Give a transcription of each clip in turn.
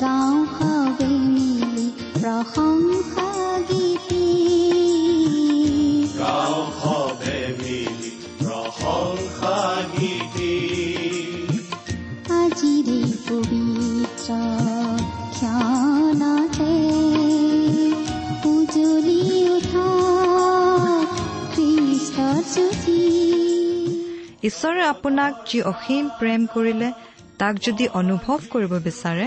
গাঁও সবে মিলি প্ৰশংসা গীতি আজিৰে পবিত্ৰ ক্ষণতে ঈশ্বৰে আপোনাক যি অসীম প্ৰেম কৰিলে তাক যদি অনুভৱ কৰিব বিচাৰে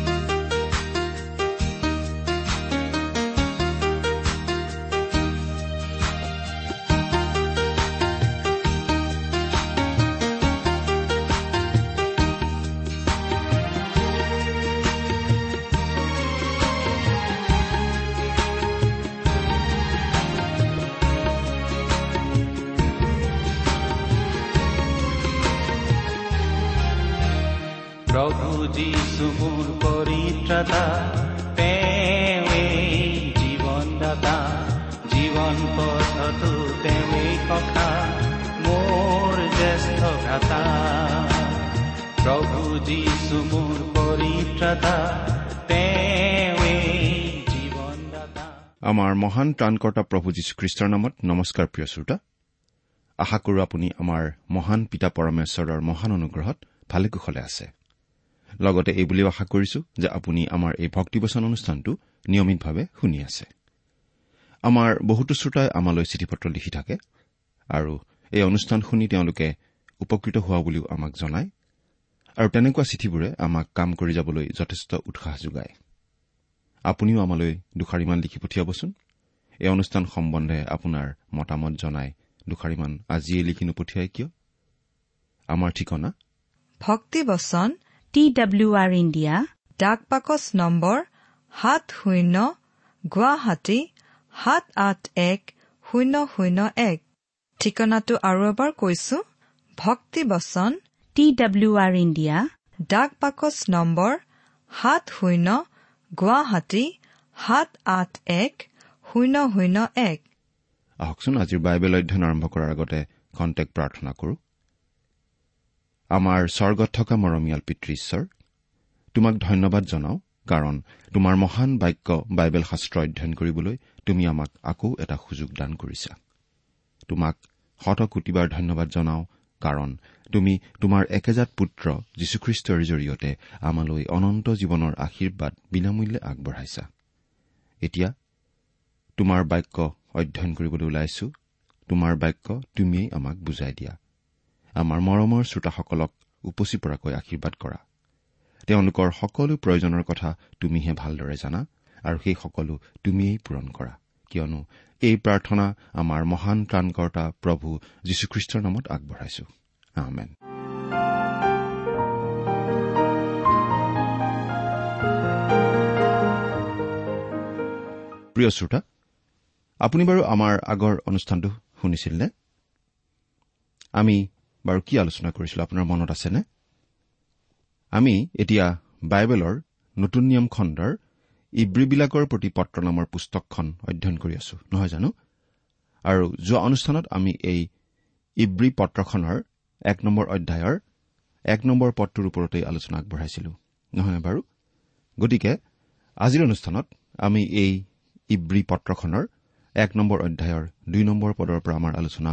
পৰিত্ৰাতা তেওঁৱে জীৱনদাতা জীৱন পথতো তেওঁৱে কথা মোৰ জ্যেষ্ঠ প্ৰভু মোৰ পৰিত্ৰাতা আমাৰ মহান ত্ৰাণকৰ্তা প্ৰভু যীশুখ্ৰীষ্টৰ নামত নমস্কাৰ প্ৰিয় শ্ৰোতা। আশা কৰো আপুনি আমাৰ মহান পিতা পৰমেশ্বৰৰ মহান অনুগ্ৰহত ভালে কুশলে আছে। লগতে এই বুলিও আশা কৰিছো যে আপুনি আমাৰ এই ভক্তিবচন অনুষ্ঠানটো নিয়মিতভাৱে শুনি আছে। আমাৰ বহুতো শ্ৰোতাই আমালৈ চিঠি পত্ৰ লিখি থাকে আৰু এই অনুষ্ঠান শুনি তেওঁলোকে উপকৃত হোৱা বুলিও আমাক জনায় আৰু তেনেকুৱা চিঠিবোৰে আমাক কাম কৰি যাবলৈ যথেষ্ট উৎসাহ যোগায়। আপুনিও আমালৈ দুষাৰিমান লিখি পঠিয়াবচোন। এই অনুষ্ঠান সম্বন্ধে আপোনাৰ মতামত জনাই দুষাৰিমান আজিয়ে লিখি নপঠিয়াই কিয়? আমাৰ ঠিকনা? ভক্তিবচন টি ডাব্লিউ আৰ ইণ্ডিয়া ডাক পাকচ নম্বৰ সাত শূন্য গুৱাহাটী সাত আঠ এক শূন্য শূন্য এক। ঠিকনাটো আৰু এবাৰ কৈছো ভক্তিবচন টি ডাব্লিউ আৰ ইণ্ডিয়া ডাক পাকচ নম্বৰ সাত শূন্য গুৱাহাটী সাত আঠ এক শূন্য শূন্য এক। আহকচোন আজিৰ বাইবেল অধ্যয়ন আৰম্ভ কৰাৰ আগতে খন্তেক প্ৰাৰ্থনা কৰো। আমাৰ স্বৰ্গত থকা মৰমীয়াল পিতৃ ঈশ্বৰ তোমাক ধন্যবাদ জনাওঁ কাৰণ তোমাৰ মহান বাক্য বাইবেল শাস্ত্ৰ অধ্যয়ন কৰিবলৈ তুমি আমাক আকৌ এটা সুযোগ দান কৰিছা। তোমাক শতকোটিবাৰ ধন্যবাদ জনাওঁ কাৰণ তুমি তোমাৰ একেজাত পুত্ৰ যীশুখ্ৰীষ্টৰ জৰিয়তে আমালৈ অনন্ত জীৱনৰ আশীৰ্বাদ বিনামূল্যে আগবঢ়াইছা। এতিয়া তোমাৰ বাক্য অধ্যয়ন কৰিবলৈ ওলাইছো তোমাৰ বাক্য তুমিয়েই আমাক বুজাই দিয়া। আমাৰ মৰমৰ শ্ৰোতাসকলক উপচি পৰাকৈ আশীৰ্বাদ কৰা। তেওঁলোকৰ সকলো প্ৰয়োজনৰ কথা তুমিহে ভালদৰে জানা আৰু সেই সকলো তুমিয়েই পূৰণ কৰা। কিয়নো এই প্ৰাৰ্থনা আমাৰ মহান ত্ৰাণকৰ্তা প্ৰভু যীশুখ্ৰীষ্টৰ নামত আগবঢ়াইছো। আমেন। প্ৰিয় শ্ৰোতা আপুনি বাৰু আমাৰ আগৰ অনুষ্ঠানটো শুনিছিল নে আমি বাৰু কি আলোচনা কৰিছিলো আপোনাৰ মনত আছেনে? আমি এতিয়া বাইবেলৰ নতুন নিয়ম খণ্ডৰ ইব্ৰীবিলাকৰ প্ৰতি পত্ৰ নামৰ পুস্তকখন অধ্যয়ন কৰি আছো নহয় জানো? আৰু যোৱা অনুষ্ঠানত আমি এই ইব্ৰী পত্ৰখনৰ এক নম্বৰ অধ্যায়ৰ এক নম্বৰ পদটোৰ ওপৰতেই আলোচনা আগবঢ়াইছিলো নহয়নে বাৰু? গতিকে আজিৰ অনুষ্ঠানত আমি এই ইব্ৰী পত্ৰখনৰ এক নম্বৰ অধ্যায়ৰ দুই নম্বৰ পদৰ পৰা আমাৰ আলোচনা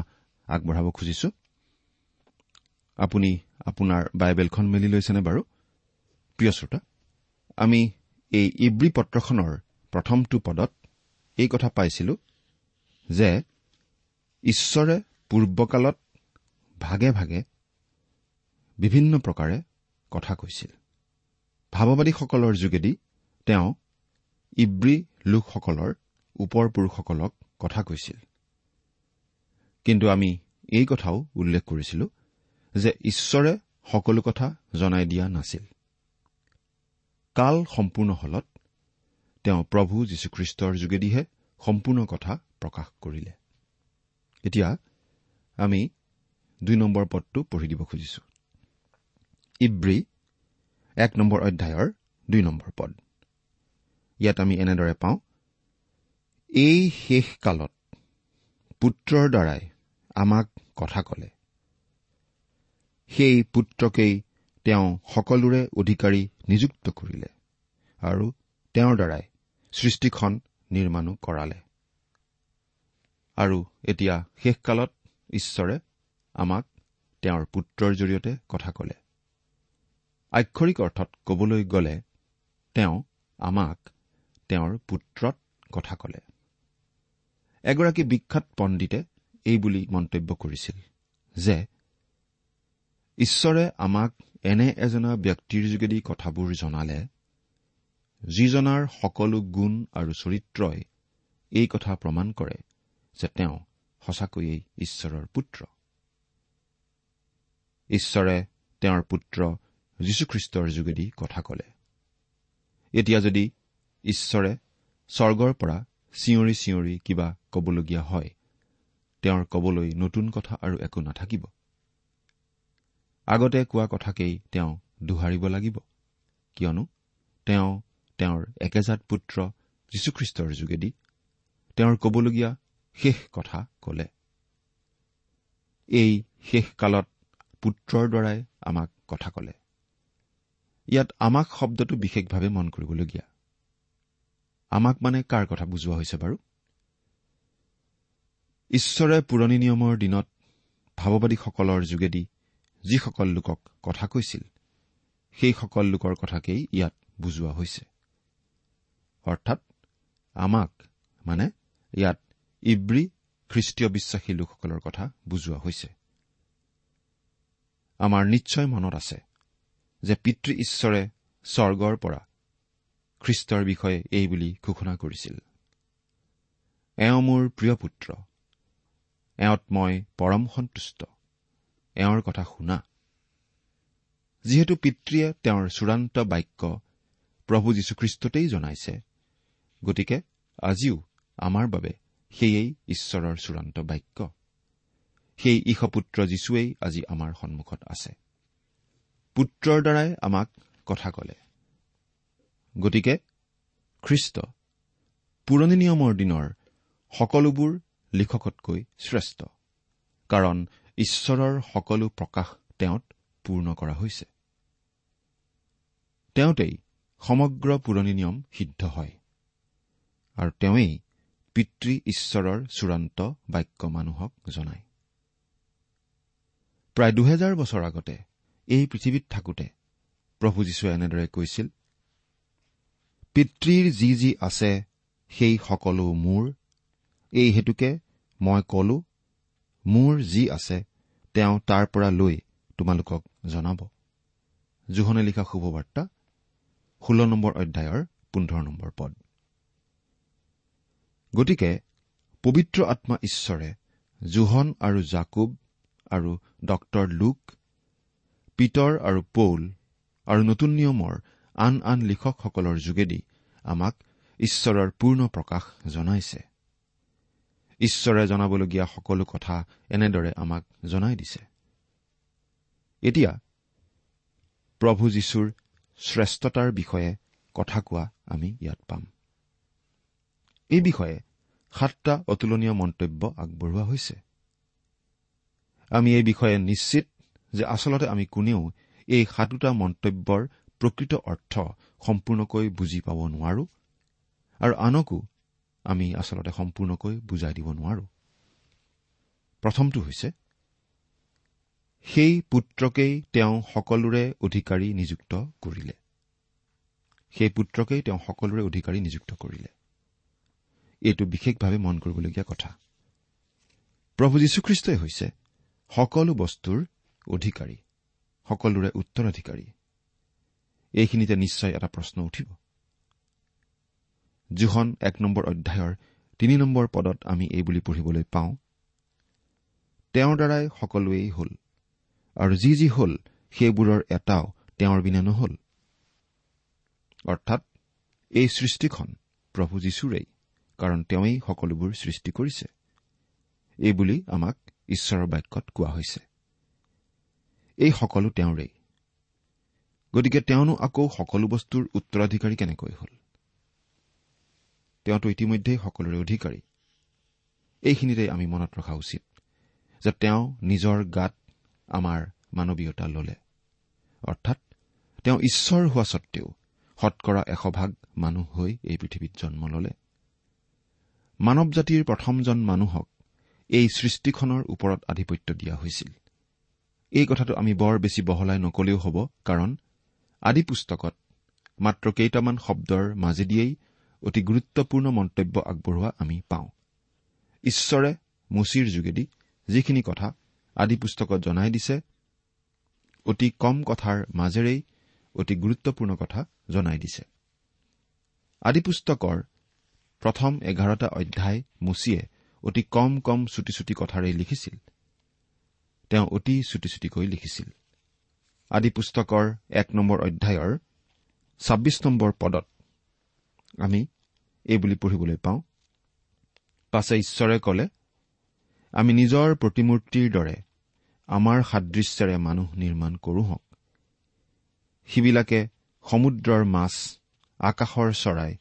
আগবঢ়াব খুজিছো। আপুনি আপোনাৰ বাইবেলখন মেলি লৈছেনে বাৰু? প্ৰিয় শ্ৰোতা আমি এই ইব্ৰী পত্ৰখনৰ প্ৰথমটো পদত এই কথা পাইছিলো যে ঈশ্বৰে পূৰ্বকালত ভাগে ভাগে বিভিন্ন প্ৰকাৰে কথা কৈছিল। ভাৱবাদীসকলৰ যোগেদি তেওঁ ইব্ৰী লোকসকলৰ ওপৰ পুৰুষসকলক কথা কৈছিল। কিন্তু আমি এই কথাও উল্লেখ কৰিছিলো যে ঈশ্বৰে সকলো কথা জনাই দিয়া নাছিল। কাল সম্পূৰ্ণ হলত তেওঁ প্ৰভু যীশুখ্ৰীষ্টৰ যোগেদিহে সম্পূৰ্ণ কথা প্ৰকাশ কৰিলে। এতিয়া আমি দুই নম্বৰ পদটো পঢ়ি দিব খুজিছো। ইব্ৰী এক নম্বৰ অধ্যায়ৰ দুই নম্বৰ পদ। ইয়াত আমি এনেদৰে পাওঁ এই শেষ কালত পুত্ৰৰ দ্বাৰাই আমাক কথা কলে। সেই পুত্ৰকেই তেওঁ সকলোৰে অধিকাৰী নিযুক্ত কৰিলে আৰু তেওঁৰ দ্বাৰাই সৃষ্টিখন নিৰ্মাণো কৰালে। আৰু এতিয়া শেষকালত ঈশ্বৰে আমাক তেওঁৰ পুত্ৰৰ জৰিয়তে কথা কলে। আক্ষৰিক অৰ্থত কবলৈ গ'লে তেওঁ আমাক তেওঁৰ পুত্ৰত কথা কলে। এগৰাকী বিখ্যাত পণ্ডিতে এই বুলি মন্তব্য কৰিছিল যে ঈশ্বৰে আমাক এনে এজনা ব্যক্তিৰ যোগেদি কথাবোৰ জনালে যিজনাৰ সকলো গুণ আৰু চৰিত্ৰই এই কথা প্ৰমাণ কৰে যে তেওঁ সঁচাকৈয়ে ঈশ্বৰৰ পুত্ৰ। ঈশ্বৰে তেওঁৰ পুত্ৰ যীশুখ্ৰীষ্টৰ যোগেদি কথা কলে। এতিয়া যদি ঈশ্বৰে স্বৰ্গৰ পৰা চিঞৰি চিঞৰি কিবা কবলগীয়া হয় তেওঁৰ কবলৈ নতুন কথা আৰু একো নাথাকিব। আগতে কোৱা কথাকেই তেওঁ দোহাৰিব লাগিব। কিয়নো তেওঁ তেওঁৰ একেজাত পুত্ৰ যীশুখ্ৰীষ্টৰ যোগেদি তেওঁৰ কবলগীয়া শেষ কথা কলে। এই শেষ কালত পুত্ৰৰ দ্বাৰাই আমাক কথা কলে। ইয়াত আমাক শব্দটো বিশেষভাৱে মন কৰিবলগীয়া। আমাক মানে কাৰ কথা বুজোৱা হৈছে বাৰু? ঈশ্বৰে পুৰণি নিয়মৰ দিনত ভাৱবাদীসকলৰ যোগেদি যিসকল লোকক কথা কৈছিল সেইসকল লোকৰ কথাকেই ইয়াত বুজোৱা হৈছে। অৰ্থাৎ আমাক মানে ইয়াত ইব্ৰী খ্ৰীষ্টীয় বিশ্বাসী লোকসকলৰ কথা বুজোৱা হৈছে। আমাৰ নিশ্চয় মনত আছে যে পিতৃ ঈশ্বৰে স্বৰ্গৰ পৰা খ্ৰীষ্টৰ বিষয়ে এই বুলি ঘোষণা কৰিছিল। এওঁ মোৰ প্ৰিয় পুত্ৰ এওঁত মই পৰম সন্তুষ্ট। এওঁৰ কথা শুনা। যিহেতু পিতৃয়ে তেওঁৰ চূড়ান্ত বাক্য প্ৰভু যীশুখ্ৰীষ্টতেই জনাইছে গতিকে আজিও আমাৰ বাবে সেয়েই ঈশ্বৰৰ চূড়ান্ত বাক্য। সেই ঈশপুত্ৰ যীশুৱেই আজি আমাৰ সন্মুখত আছে। পুত্ৰৰ দ্বাৰাই আমাক কথা কলে। গতিকে খ্ৰীষ্ট পুৰণি নিয়মৰ দিনৰ সকলোবোৰ লিখকতকৈ শ্ৰেষ্ঠ কাৰণ ঈশ্বৰৰ সকলো প্ৰকাশ তেওঁত পূৰ্ণ কৰা হৈছে। তেওঁতেই সমগ্ৰ পুৰণি নিয়ম সিদ্ধ হয় আৰু তেওঁই পিতৃ ঈশ্বৰৰ চূড়ান্ত বাক্য মানুহক জনায়। প্ৰায় দুহেজাৰ বছৰ আগতে এই পৃথিৱীত থাকোতে প্ৰভু যীশুৱে এনেদৰে কৈছিল পিতৃৰ যি যি আছে সেই সকলো মোৰ। এই হেতুকে মই কলো মোৰ যি আছে তেওঁ তাৰ পৰা লৈ তোমালোকক জনাব। জোহনে লিখা শুভবাৰ্তা ষোল্ল নম্বৰ অধ্যায়ৰ পোন্ধৰ নম্বৰ পদ। গতিকে পবিত্ৰ আত্মা ঈশ্বৰে জোহন আৰু জাকুব আৰু ডক্তৰ লুক পিতৰ আৰু পৌল আৰু নতুন নিয়মৰ আন আন লিখকসকলৰ যোগেদি আমাক ঈশ্বৰৰ পূৰ্ণ প্ৰকাশ জনাইছে। ঈশ্বৰে জনাবলগীয়া সকলো কথা এনেদৰে আমাক জনাই দিছে। এতিয়া প্ৰভু যীশুৰ শ্ৰেষ্ঠতাৰ বিষয়ে কথা কোৱা আমি ইয়াত পাম। এই বিষয়ে সাতটা অতুলনীয় মন্তব্য আগবঢ়োৱা হৈছে। আমি এই বিষয়ে নিশ্চিত যে আচলতে আমি কোনেও এই সাতোটা মন্তব্যৰ প্ৰকৃত অৰ্থ সম্পূৰ্ণকৈ বুজি পাব নোৱাৰো আৰু আনকো আমি আচলতে সম্পূৰ্ণকৈ বুজাই দিব নোৱাৰো। প্ৰথমটো হৈছে সেই পুত্ৰকেই তেওঁ সকলোৰে অধিকাৰী নিযুক্ত কৰিলে। সেই পুত্ৰকেই তেওঁ সকলোৰে অধিকাৰী নিযুক্ত কৰিলে। এইটো বিশেষভাৱে মন কৰিবলগীয়া কথা। প্ৰভু যীশুখ্ৰীষ্টই হৈছে সকলো বস্তুৰ অধিকাৰী সকলোৰে উত্তৰাধিকাৰী। এইখিনিতে নিশ্চয় এটা প্ৰশ্ন উঠিব। জোহন এক নম্বৰ অধ্যায়ৰ তিনি নম্বৰ পদত আমি এই বুলি পঢ়িবলৈ পাওঁ তেওঁৰ দ্বাৰাই সকলোৱেই হ'ল আৰু যি যি হ'ল সেইবোৰৰ এটাও তেওঁৰ বিনে নহল। অৰ্থাৎ এই সৃষ্টিখন প্ৰভু যীশুৰেই কাৰণ তেওঁই সকলোবোৰ সৃষ্টি কৰিছে। এইবুলি আমাক ঈশ্বৰৰ বাক্যত কোৱা হৈছে। এই সকলো তেওঁৰেই। গতিকে তেওঁনো আকৌ সকলো বস্তুৰ উত্তৰাধিকাৰী কেনেকৈ হ'ল? তেওঁতো ইতিমধ্যেই সকলোৰে অধিকাৰী। এইখিনিতে আমি মনত ৰখা উচিত যে তেওঁ নিজৰ গাত আমাৰ মানৱীয়তা ললে। অৰ্থাৎ তেওঁ ঈশ্বৰ হোৱা স্বত্তেও শতকৰা এশ ভাগ মানুহ হৈ এই পৃথিৱীত জন্ম ললে। মানৱ জাতিৰ প্ৰথমজন মানুহক এই সৃষ্টিখনৰ ওপৰত আধিপত্য দিয়া হৈছিল। এই কথাটো আমি বৰ বেছি বহলাই নকলেও হ'ব কাৰণ আদি পুস্তকত মাত্ৰ কেইটামান শব্দৰ মাজেদিয়েই অতি গুৰুত্বপূৰ্ণ মন্তব্য আগবঢ়োৱা আমি পাওঁ। ঈশ্বৰে মুচিৰ যোগেদি যিখিনি কথা আদি পুস্তকত জনাই দিছে অতি কম কথাৰ মাজেৰেই অতি গুৰুত্বপূৰ্ণ কথা জনাই দিছে। আদি পুস্তকৰ প্ৰথম এঘাৰটা অধ্যায় মুচিয়ে অতি কম কম চুটি চুটি কথাৰেই লিখিছিল। তেওঁ অতি চুটি চুটিকৈ লিখিছিল। আদি পুস্তকৰ এক নম্বৰ অধ্যায়ৰ ছাব্বিছ নম্বৰ পদত আমি এই বুলি পঢ়িবলৈ পাওঁ। পাছে ঈশ্বৰে কলে আমি নিজৰ প্ৰতিমূৰ্তিৰ দৰে আমাৰ সাদৃশ্যেৰে মানুহ নিৰ্মাণ কৰোঁহক সিবিলাকে সমুদ্ৰৰ মাছ আকাশৰ চৰাই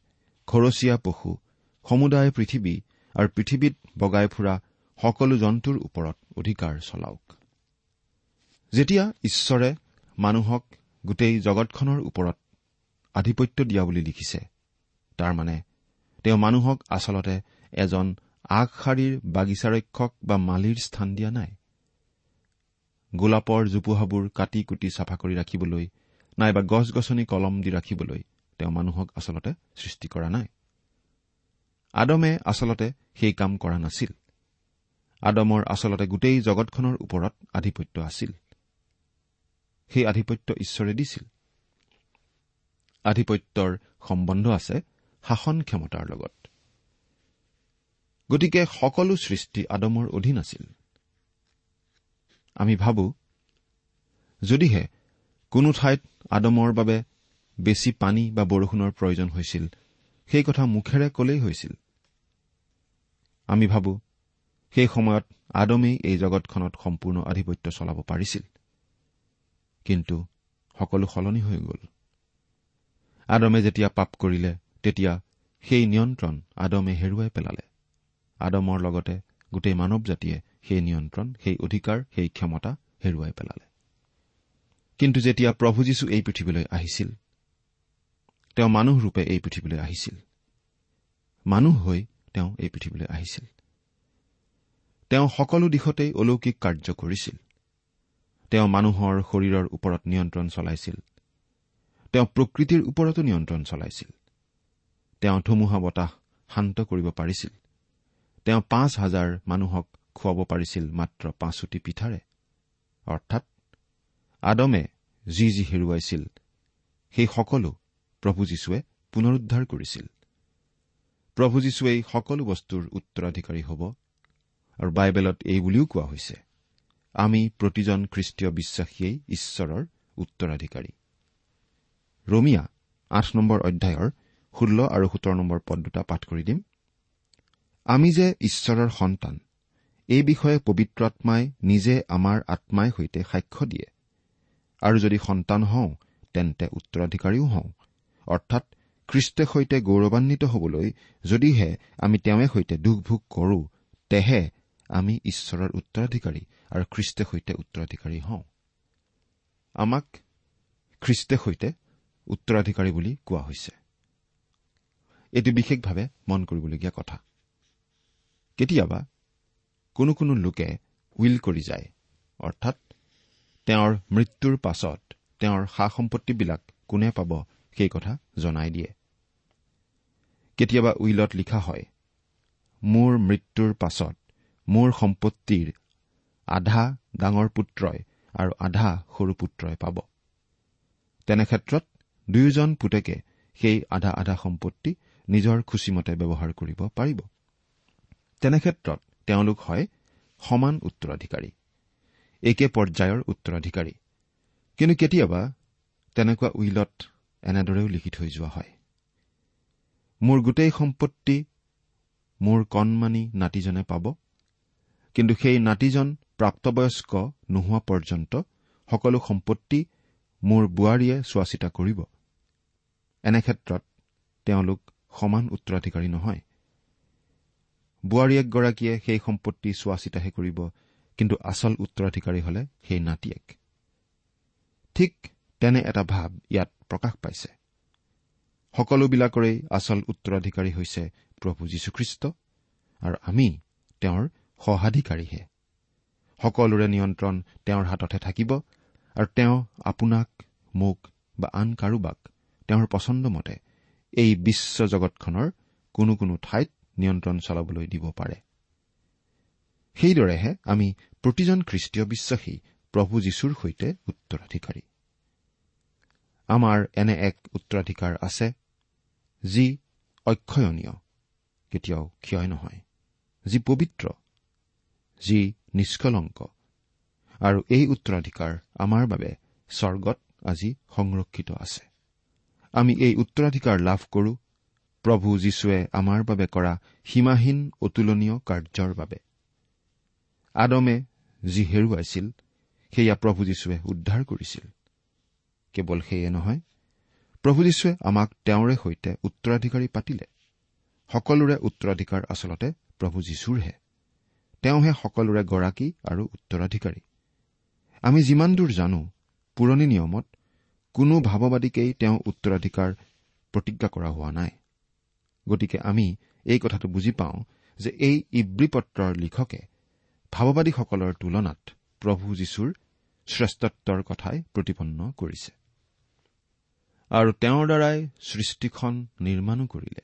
খৰচীয়া পশু সমুদায় পৃথিৱী আৰু পৃথিৱীত বগাই ফুৰা সকলো জন্তুৰ ওপৰত অধিকাৰ চলাওক। যেতিয়া ঈশ্বৰে মানুহক গোটেই জগতখনৰ ওপৰত আধিপত্য দিয়া বুলি লিখিছে তাৰমানে তেওঁ মানুহক আচলতে এজন আগশাৰীৰ বাগিচাৰক্ষক বা মালিৰ স্থান দিয়া নাই। গোলাপৰ জোপোহাবোৰ কাটি কুটি চাফা কৰি ৰাখিবলৈ নাইবা গছ গছনি কলম দি ৰাখিবলৈ তেওঁ মানুহক আচলতে সৃষ্টি কৰা নাই। আদমে আচলতে সেই কাম কৰা নাছিল। আদমৰ আচলতে গোটেই জগতখনৰ ওপৰত আধিপত্য আছিল। সেই আধিপত্য ঈশ্বৰে দিছিল। আধিপত্যৰ সম্বন্ধ আছে শাসন ক্ষমতাৰ লগত। গতিকে সকলো সৃষ্টি আদমৰ অধীন আছিল। আমি ভাবো যদিহে কোনো ঠাইত আদমৰ বাবে বেছি পানী বা বৰষুণৰ প্ৰয়োজন হৈছিল সেই কথা মুখেৰে কলেই হৈছিল। আমি ভাবো সেই সময়ত আদমেই এই জগতখনত সম্পূৰ্ণ আধিপত্য চলাব পাৰিছিল। কিন্তু সকলো সলনি হৈ গ'ল। আদমে যেতিয়া পাপ কৰিলে তেতিয়া সেই নিয়ন্ত্ৰণ আদমে হেৰুৱাই পেলালে। আদমৰ লগতে গোটেই মানৱ জাতিয়ে সেই নিয়ন্ত্ৰণ সেই অধিকাৰ সেই ক্ষমতা হেৰুৱাই পেলালে। কিন্তু যেতিয়া প্ৰভু যীশু এই পৃথিৱীলৈ আহিছিল তেওঁ মানুহৰূপে এই পৃথিৱীলৈ আহিছিল। মানুহ হৈ তেওঁ এই পৃথিৱীলৈ আহিছিল। তেওঁ সকলো দিশতেই অলৌকিক কাৰ্য কৰিছিল। তেওঁ মানুহৰ শৰীৰৰ ওপৰত নিয়ন্ত্ৰণ চলাইছিল। তেওঁ প্ৰকৃতিৰ ওপৰতো নিয়ন্ত্ৰণ চলাইছিল। তেওঁ ধুমুহা বতাহ শান্ত কৰিব পাৰিছিল। তেওঁ পাঁচ হাজাৰ মানুহক খুৱাব পাৰিছিল মাত্ৰ পাঁচোটি পিঠাৰে। অৰ্থাৎ আদমে যি যি হেৰুৱাইছিল সেই সকলো প্ৰভু যীশুৱে পুনৰুদ্ধাৰ কৰিছিল। প্ৰভু যীশুৱেই সকলো বস্তুৰ উত্তৰাধিকাৰী হ'ব আৰু বাইবেলত এই বুলিও কোৱা হৈছে আমি প্ৰতিজন খ্ৰীষ্টীয় বিশ্বাসীয়েই ঈশ্বৰৰ উত্তৰাধিকাৰী। ৰমিয়া আঠ নম্বৰ অধ্যায়ৰ ষোল্ল আৰু সোতৰ নম্বৰ পদ দুটা পাঠ কৰি দিম। আমি যে ঈশ্বৰৰ সন্তান এই বিষয়ে পবিত্ৰ আত্মাই নিজে আমাৰ আত্মাই সৈতে সাক্ষ্য দিয়ে। আৰু যদি সন্তান হওঁ তেন্তে উত্তৰাধিকাৰীও হওঁ। অৰ্থাৎ খ্ৰীষ্টে সৈতে গৌৰৱান্বিত হবলৈ যদিহে আমি তেওঁৱে সৈতে দুখ ভোগ কৰো তেহে আমি ঈশ্বৰৰ উত্তৰাধিকাৰী আৰু খ্ৰীষ্টে সৈতে উত্তৰাধিকাৰী হওঁ। আমাক খ্ৰীষ্টে সৈতে উত্তৰাধিকাৰী বুলি কোৱা হৈছে। এইটো বিশেষভাৱে মন কৰিবলগীয়া কথা। কেতিয়াবা কোনো কোনো লোকে উইল কৰি যায় অৰ্থাৎ তেওঁৰ মৃত্যুৰ পাছত তেওঁৰ সা সম্পত্তিবিলাক কোনে পাব সেই কথা জনাই দিয়ে। কেতিয়াবা উইলত লিখা হয় মোৰ মৃত্যুৰ পাছত মোৰ সম্পত্তিৰ আধা ডাঙৰ পুত্ৰই আৰু আধা সৰু পুত্ৰই পাব। তেনেক্ষেত্ৰত দুয়োজন পুতেকে সেই আধা আধা সম্পত্তি নিজৰ খুচিমতে ব্যৱহাৰ কৰিব পাৰিব। তেনেক্ষেত্ৰত তেওঁলোক হয় সমান উত্তৰাধিকাৰী। একে পৰ্যায়ৰ উত্তৰাধিকাৰী। কিন্তু কেতিয়াবা তেনেকুৱা উইলত এনেদৰেও লিখি থৈ যোৱা হয়। মোৰ গোটেই সম্পত্তি মোৰ কণমানি নাতিজনে পাব কিন্তু সেই নাতিজন প্ৰাপ্তবয়স্ক নোহোৱা পৰ্যন্ত সকলো সম্পত্তি মোৰ বোৱাৰীয়ে চোৱা চিতা কৰিব। এনে ক্ষেত্ৰত তেওঁলোক সমান উত্তৰাধিকাৰী নহয়। বোৱাৰীয়েকগৰাকীয়ে সেই সম্পত্তি চোৱা চিতাহে কৰিব কিন্তু আচল উত্তৰাধিকাৰী হলে সেই নাতিয়েক। ঠিক তেনে এটা ভাৱ ইয়াত প্ৰকাশ পাইছে। সকলোবিলাকৰেই আচল উত্তৰাধিকাৰী হৈছে প্ৰভু যীশুখ্ৰীষ্ট আৰু আমি তেওঁৰ সহাধিকাৰীহে। সকলোৰে নিয়ন্ত্ৰণ তেওঁৰ হাততহে থাকিব আৰু তেওঁ আপোনাক মোক বা আন কাৰোবাক তেওঁৰ পচন্দ মতে এই বিশ্ব জগতখনৰ কোনো কোনো ঠাইত নিয়ন্ত্ৰণ চলাবলৈ দিব পাৰে। সেইদৰেহে আমি প্ৰতিজন খ্ৰীষ্টীয় বিশ্বাসী প্ৰভু যীশুৰ সৈতে উত্তৰাধিকাৰী। আমাৰ এনে এক উত্তৰাধিকাৰ আছে যি অক্ষয়নীয় কেতিয়াও ক্ষয় নহয় যি পবিত্ৰ যি নিষ্কলংক আৰু এই উত্তৰাধিকাৰ আমাৰ বাবে স্বৰ্গত আজি সংৰক্ষিত আছে। আমি এই উত্তৰাধিকাৰ লাভ কৰো। প্ৰভু যীশুৱে আমাৰ বাবে কৰা সীমাহীন অতুলনীয় কাৰ্যৰ বাবে। আদমে যি হেৰুৱাইছিল সেয়া প্ৰভু যীশুৱে উদ্ধাৰ কৰিছিল। কেৱল সেয়ে নহয় প্ৰভু যীশুৱে আমাক তেওঁৰে সৈতে উত্তৰাধিকাৰী পাতিলে। সকলোৰে উত্তৰাধিকাৰ আচলতে প্ৰভু যীশুৰহে। তেওঁহে সকলোৰে গৰাকী আৰু উত্তৰাধিকাৰী। আমি যিমান দূৰ জানো পুৰণি নিয়মত কোনো ভাৱবাদীকেই তেওঁ উত্তৰাধিকাৰ প্ৰতিজ্ঞা কৰা হোৱা নাই। গতিকে আমি এই কথাটো বুজি পাওঁ যে এই ইব্ৰী পত্ৰৰ লিখকে ভাৱবাদীসকলৰ তুলনাত প্ৰভু যীশুৰ শ্ৰেষ্ঠত্বৰ কথাই প্ৰতিপন্ন কৰিছে। আৰু তেওঁৰ দ্বাৰাই সৃষ্টিখন নিৰ্মাণো কৰিলে।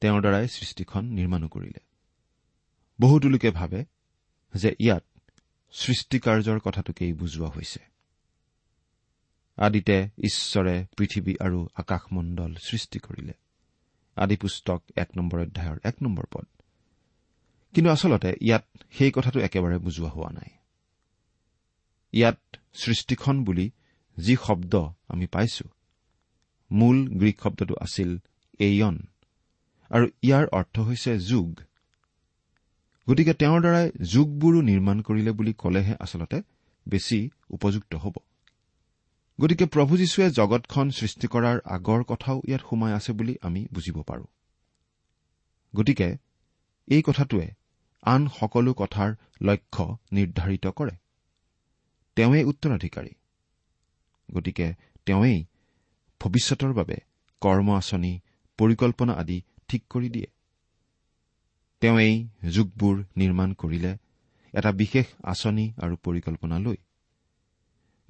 তেওঁৰ দ্বাৰাই সৃষ্টিখন নিৰ্মাণো কৰিলে। বহুতো লোকে ভাবে যে ইয়াত সৃষ্টিকাৰ্যৰ কথাটোকেই বুজোৱা হৈছে। আদিতে ঈশ্বৰে পৃথিৱী আৰু আকাশমণ্ডল সৃষ্টি কৰিলে। আদি পুস্তক এক নম্বৰ অধ্যায়ৰ এক নম্বৰ পদ। কিন্তু আচলতে ইয়াত সেই কথাটো একেবাৰে বুজোৱা হোৱা নাই। ইয়াত সৃষ্টিখন বুলি যি শব্দ আমি পাইছো মূল গ্ৰীক শব্দটো আছিল এইয়ন আৰু ইয়াৰ অৰ্থ হৈছে যুগ। গতিকে তেওঁৰ দ্বাৰাই যুগবোৰো নিৰ্মাণ কৰিলে বুলি কলেহে আচলতে বেছি উপযুক্ত হ'ব। গতিকে প্ৰভু যীশুৱে জগতখন সৃষ্টি কৰাৰ আগৰ কথাও ইয়াত সোমাই আছে বুলি আমি বুজিব পাৰো। গতিকে এই কথাটোৱে আন সকলো কথাৰ লক্ষ্য নিৰ্ধাৰিত কৰে। তেওঁৱেই উত্তৰাধিকাৰী। গতিকে তেওঁৱেই ভৱিষ্যতৰ বাবে কৰ্ম আঁচনি পৰিকল্পনা আদি ঠিক কৰি দিয়ে। তেওঁৱেই যুগবোৰ নিৰ্মাণ কৰিলে এটা বিশেষ আঁচনি আৰু পৰিকল্পনা লৈ।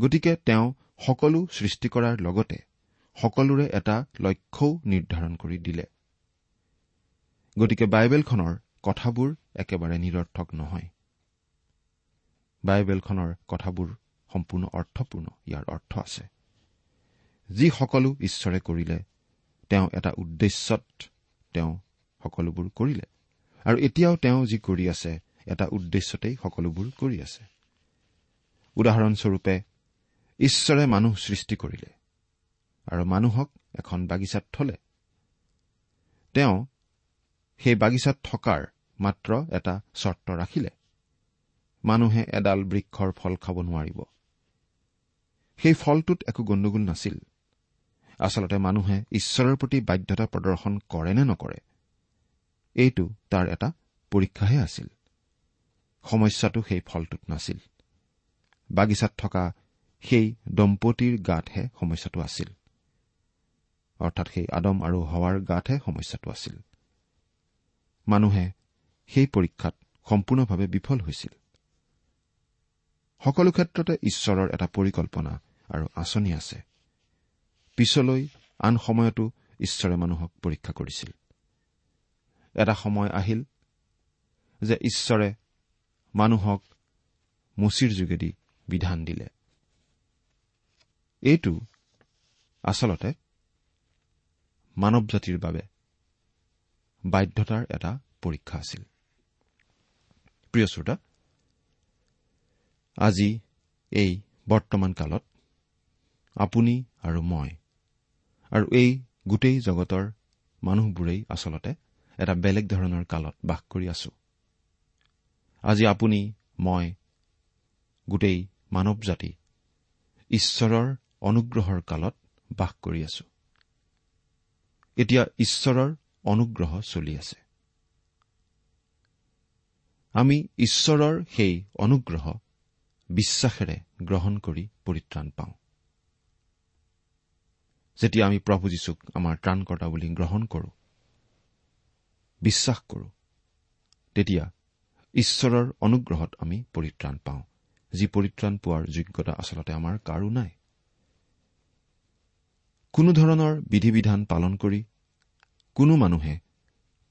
গতিকে তেওঁ সকলো সৃষ্টি কৰাৰ লগতে সকলোৰে এটা লক্ষ্যও নিৰ্ধাৰণ কৰি দিলে। গতিকে বাইবেলখনৰ কথাবোৰ একেবাৰে নিৰৰ্থক নহয়। বাইবেলখনৰ কথাবোৰ সম্পূৰ্ণ অৰ্থপূৰ্ণ ইয়াৰ অৰ্থ আছে। যি সকলো ঈশ্বৰে কৰিলে তেওঁ এটা উদ্দেশ্যত তেওঁ সকলোবোৰ কৰিলে। আৰু এতিয়াও তেওঁ যি কৰি আছে এটা উদ্দেশ্যতেই সকলোবোৰ কৰি আছে। উদাহৰণস্বৰূপে ঈশ্বৰে মানুহ সৃষ্টি কৰিলে আৰু মানুহক এখন বাগিচাত থলে। তেওঁ সেই বাগিচাত থকাৰ মাত্ৰ এটা চৰ্ত ৰাখিলে। মানুহে এডাল বৃক্ষৰ ফল খাব নোৱাৰিব। সেই ফলটোত একো গণ্ডগোল নাছিল। আচলতে মানুহে ঈশ্বৰৰ প্ৰতি বাধ্যতা প্ৰদৰ্শন কৰে নে নকৰে এইটো তাৰ এটা পৰীক্ষাহে আছিল। সমস্যাটো সেই ফলটোত নাছিল। বাগিচাত থকা সেই দম্পতীৰ গাতহে সমস্যাটো আছিল। অৰ্থাৎ সেই আদম আৰু হোৱাৰ গাতহে সমস্যাটো আছিল। মানুহে সেই পৰীক্ষাত সম্পূৰ্ণভাৱে বিফল হৈছিল। সকলো ক্ষেত্ৰতে ঈশ্বৰৰ এটা পৰিকল্পনা আৰু আঁচনি আছে। পিছলৈ আন সময়তো ঈশ্বৰে মানুহক পৰীক্ষা কৰিছিল। এটা সময় আহিল যে ঈশ্বৰে মানুহক মুচিৰ যোগেদি বিধান দিলে। এইটো আচলতে মানৱ জাতিৰ বাবে বাধ্যতাৰ এটা পৰীক্ষা আছিল। প্ৰিয় শ্ৰোতা আজি এই বৰ্তমান কালত আপুনি আৰু মই আৰু এই গোটেই জগতৰ মানুহবোৰেই আচলতে এটা বেলেগ ধৰণৰ কালত বাস কৰি আছো। আজি আপুনি মই গোটেই মানৱ জাতি ঈশ্বৰৰ অনুগ্ৰহৰ কালত বাস কৰি আছো। এতিয়া ঈশ্বৰৰ অনুগ্ৰহ চলি আছে। আমি ঈশ্বৰৰ সেই অনুগ্ৰহ বিশ্বাসেৰে গ্ৰহণ কৰি পৰিত্ৰাণ পাওঁ। যেতিয়া আমি প্ৰভু যীশুক আমাৰ ত্ৰাণকৰ্তা বুলি গ্ৰহণ কৰো বিশ্বাস কৰো তেতিয়া ঈশ্বৰৰ অনুগ্ৰহত আমি পৰিত্ৰাণ পাওঁ যি পৰিত্ৰাণ পোৱাৰ যোগ্যতা আচলতে আমাৰ কাৰো নাই। কোনো ধৰণৰ বিধি বিধান পালন কৰি কোনো মানুহে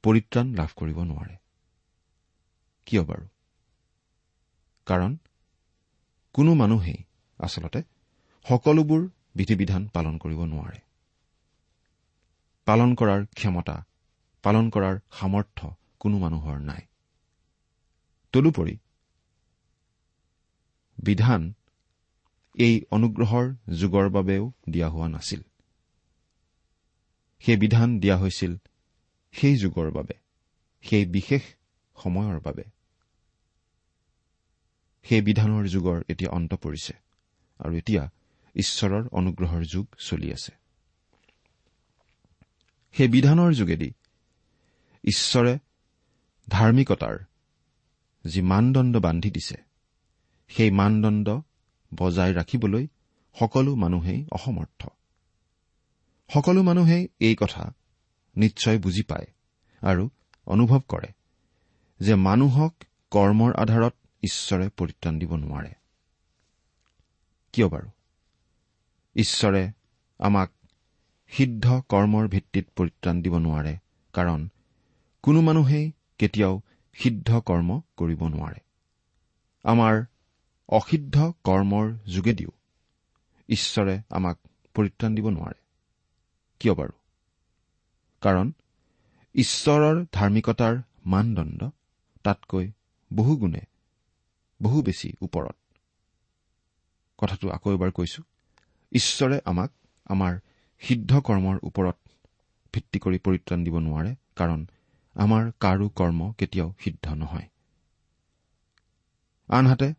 পৰিত্ৰাণ লাভ কৰিব নোৱাৰে। কিয় বাৰু? কাৰণ কোনো মানুহেই আচলতে সকলোবোৰ বিধি বিধান পালন কৰিব নোৱাৰে। পালন কৰাৰ ক্ষমতা পালন কৰাৰ সামৰ্থ্য কোনো মানুহৰ নাই। তদুপৰি বিধান এই অনুগ্ৰহৰ যুগৰ বাবেও দিয়া হোৱা নাছিল। সেই বিধান দিয়া হৈছিল সেই যুগৰ বাবে সেই বিশেষ সময়ৰ বাবে। সেই বিধানৰ যুগৰ এতিয়া অন্ত পৰিছে আৰু এতিয়া ঈশ্বৰৰ অনুগ্ৰহৰ যুগ চলি আছে। সেই বিধানৰ যোগেদি ঈশ্বৰে ধাৰ্মিকতাৰ যি মানদণ্ড বান্ধি দিছে সেই মানদণ্ড বজাই ৰাখিবলৈ সকলো মানুহেই অসমৰ্থ। সকলো মানুহেই এই কথা নিশ্চয় বুজি পায় আৰু অনুভৱ কৰে যে মানুহক কৰ্মৰ আধাৰত ঈশ্বৰে পৰিত্ৰাণ দিব নোৱাৰে। কিয় বাৰু? ঈশ্বৰে আমাক সিদ্ধ কৰ্মৰ ভিত্তিত পৰিত্ৰাণ দিব নোৱাৰে কাৰণ কোনো মানুহেই কেতিয়াও সিদ্ধ কৰ্ম কৰিব নোৱাৰে। আমাৰ অসিদ্ধ কৰ্মৰ যোগেদিও ঈশ্বৰে আমাক পৰিত্ৰাণ দিব নোৱাৰে। কিয় বাৰু? কাৰণ ঈশ্বৰৰ ধাৰ্মিকতাৰ মানদণ্ড তাতকৈ বহু গুণে বহু বেছি ওপৰত। কথাটো আকৌ এবাৰ কৈছো ঈশ্বৰে আমাক আমাৰ সিদ্ধ কৰ্মৰ ওপৰত ভিত্তি কৰি পৰিত্ৰাণ দিব নোৱাৰে কাৰণ আমাৰ কাৰো কৰ্ম কেতিয়াও সিদ্ধ নহয়। আনহাতে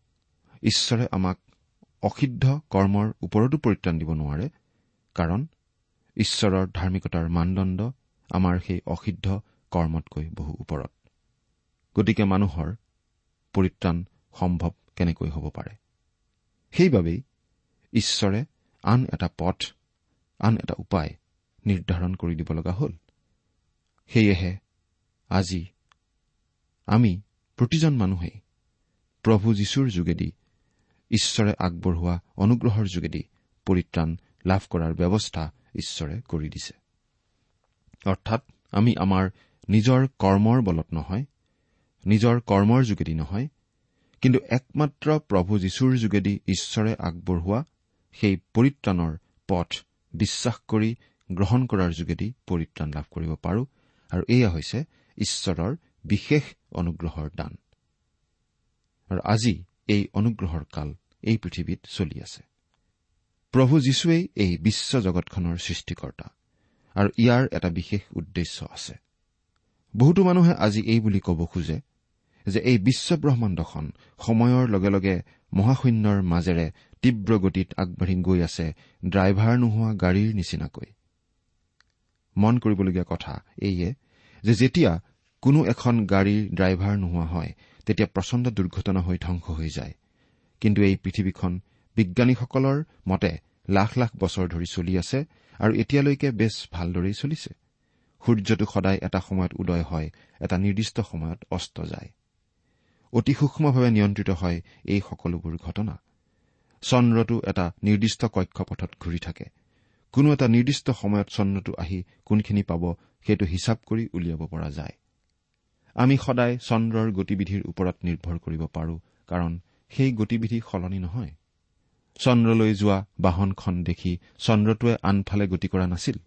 ঈশ্বৰে আমাক অসিদ্ধ কৰ্মৰ ওপৰতো পৰিত্ৰাণ দিব নোৱাৰে কাৰণ ঈশ্বৰৰ ধাৰ্মিকতাৰ মানদণ্ড আমাৰ সেই অসিদ্ধ কৰ্মতকৈ বহু ওপৰত। গতিকে মানুহৰ পৰিত্ৰাণ সম্ভৱ কেনেকৈ হ'ব পাৰে? সেইবাবেই ঈশ্বৰে আন এটা পথ আন এটা উপায় নিৰ্ধাৰণ কৰি দিব লগা হ'ল। সেয়েহে আজি আমি প্ৰতিজন মানুহেই প্ৰভু যীশুৰ যোগেদি ঈশ্বৰে আগবঢ়োৱা অনুগ্ৰহৰ যোগেদি পৰিত্ৰাণ লাভ কৰাৰ ব্যৱস্থা ঈশ্বৰে কৰি দিছে। অৰ্থাৎ আমি আমাৰ নিজৰ কৰ্মৰ বলত নহয় নিজৰ কৰ্মৰ যোগেদি নহয় কিন্তু একমাত্ৰ প্ৰভু যীশুৰ যোগেদি ঈশ্বৰে আগবঢ়োৱা সেই পৰিত্ৰাণৰ পথ বিশ্বাস কৰি গ্ৰহণ কৰাৰ যোগেদি পৰিত্ৰাণ লাভ কৰিব পাৰো আৰু এয়া হৈছে ঈশ্বৰৰ বিশেষ অনুগ্ৰহৰ দান। আৰু আজি এই অনুগ্ৰহৰ কাল এই পৃথিৱীত চলি আছে। প্ৰভু যীশুৱেই এই বিশ্ব জগতখনৰ সৃষ্টিকৰ্তা। আৰু ইয়াৰ এটা বিশেষ উদ্দেশ্য আছে। বহুতো মানুহে আজি এই বুলি ক'ব খোজে যে এই বিশ্ব ব্ৰহ্মাণ্ডখন সময়ৰ লগে লগে মহাশূন্যৰ মাজেৰে তীব্ৰ গতিত আগবাঢ়ি গৈ আছে ড্ৰাইভাৰ নোহোৱা গাড়ীৰ নিচিনাকৈ। মন কৰিবলগীয়া কথা এইয়ে যে যেতিয়া কোনো এখন গাড়ীৰ ড্ৰাইভাৰ নোহোৱা হয় তেতিয়া প্ৰচণ্ড দুৰ্ঘটনা হৈ ধ্বংস হৈ যায়। কিন্তু এই পৃথিৱীখন বিজ্ঞানীসকলৰ মতে লাখ লাখ বছৰ ধৰি চলি আছে আৰু এতিয়ালৈকে বেছ ভালদৰেই চলিছে। সূৰ্যটো সদায় এটা সময়ত উদয় হয় এটা নিৰ্দিষ্ট সময়ত অস্ত যায়। অতি সূক্ষ্মভাৱে নিয়ন্ত্ৰিত হয় এই সকলোবোৰ ঘটনা। চন্দ্ৰটো এটা নিৰ্দিষ্ট কক্ষপথত ঘূৰি থাকে। কোনো এটা নিৰ্দিষ্ট সময়ত চন্দ্ৰটো আহি কোনখিনি পাব সেইটো হিচাপ কৰি উলিয়াব পৰা যায়। আমি সদায় চন্দ্ৰৰ গতিবিধিৰ ওপৰত নিৰ্ভৰ কৰিব পাৰো কাৰণ সেই গতিবিধি সলনি নহয়। চন্দ্ৰলৈ যোৱা বাহনখন দেখি চন্দ্ৰটোৱে আনফালে গতি কৰা নাছিল।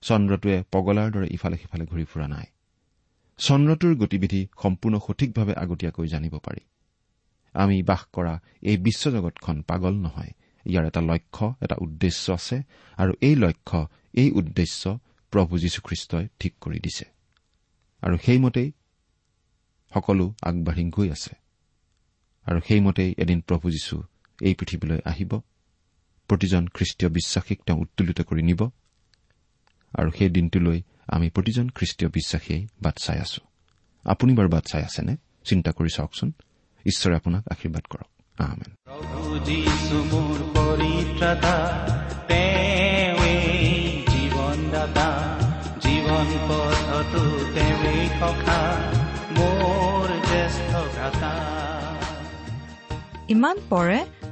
চন্দ্ৰটোৱে পগলাৰ দৰে ইফালে সিফালে ঘূৰি ফুৰা নাই। চন্দ্ৰটোৰ গতিবিধি সম্পূৰ্ণ সঠিকভাৱে আগতীয়াকৈ জানিব পাৰি। আমি বাস কৰা এই বিশ্বজগতখন পাগল নহয়। ইয়াৰ এটা লক্ষ্য এটা উদ্দেশ্য আছে আৰু এই লক্ষ্য এই উদ্দেশ্য প্ৰভু যীশুখ্ৰীষ্টই ঠিক কৰি দিছে। আৰু সেইমতেই সকলো আগবাঢ়ি গৈ আছে। আৰু সেইমতেই এদিন প্ৰভু যীশু এই পৃথিৱীলৈ আহিব। প্ৰতিজন খ্ৰীষ্টীয় বিশ্বাসীক তেওঁ উত্তোলিত কৰি নিব। আৰু সেই দিনটোলৈ আমি প্ৰতিজন খ্ৰীষ্টীয় বিশ্বাসীয়ে বাট চাই আছো। আপুনি বাৰু বাট চাই আছেনে? চিন্তা কৰি চাওকচোন। ঈশ্বৰে আপোনাক আশীৰ্বাদ কৰক। আহমেন প্ৰভু যীশু মোৰ পৰিত্ৰাতা তেওঁৱেই জীৱনদাতা জীৱন পথতো তেওঁৱেই সখা মোৰ জ্যেষ্ঠ ভ্ৰাতা। ইমান পৰে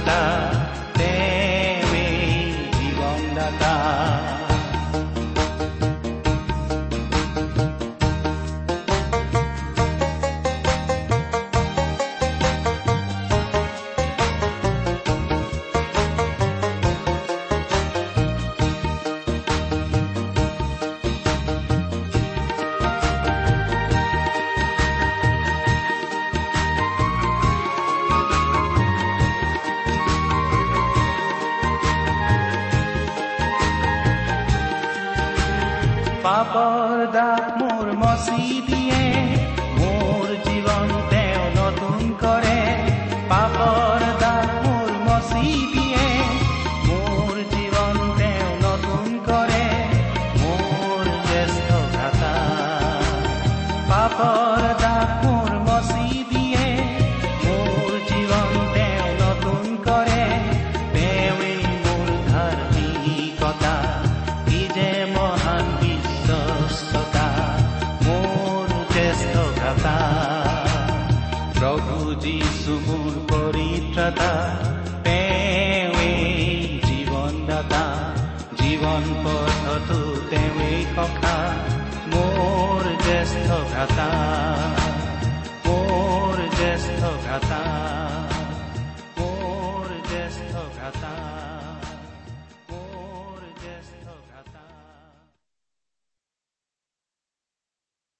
পৰিত্ৰাতা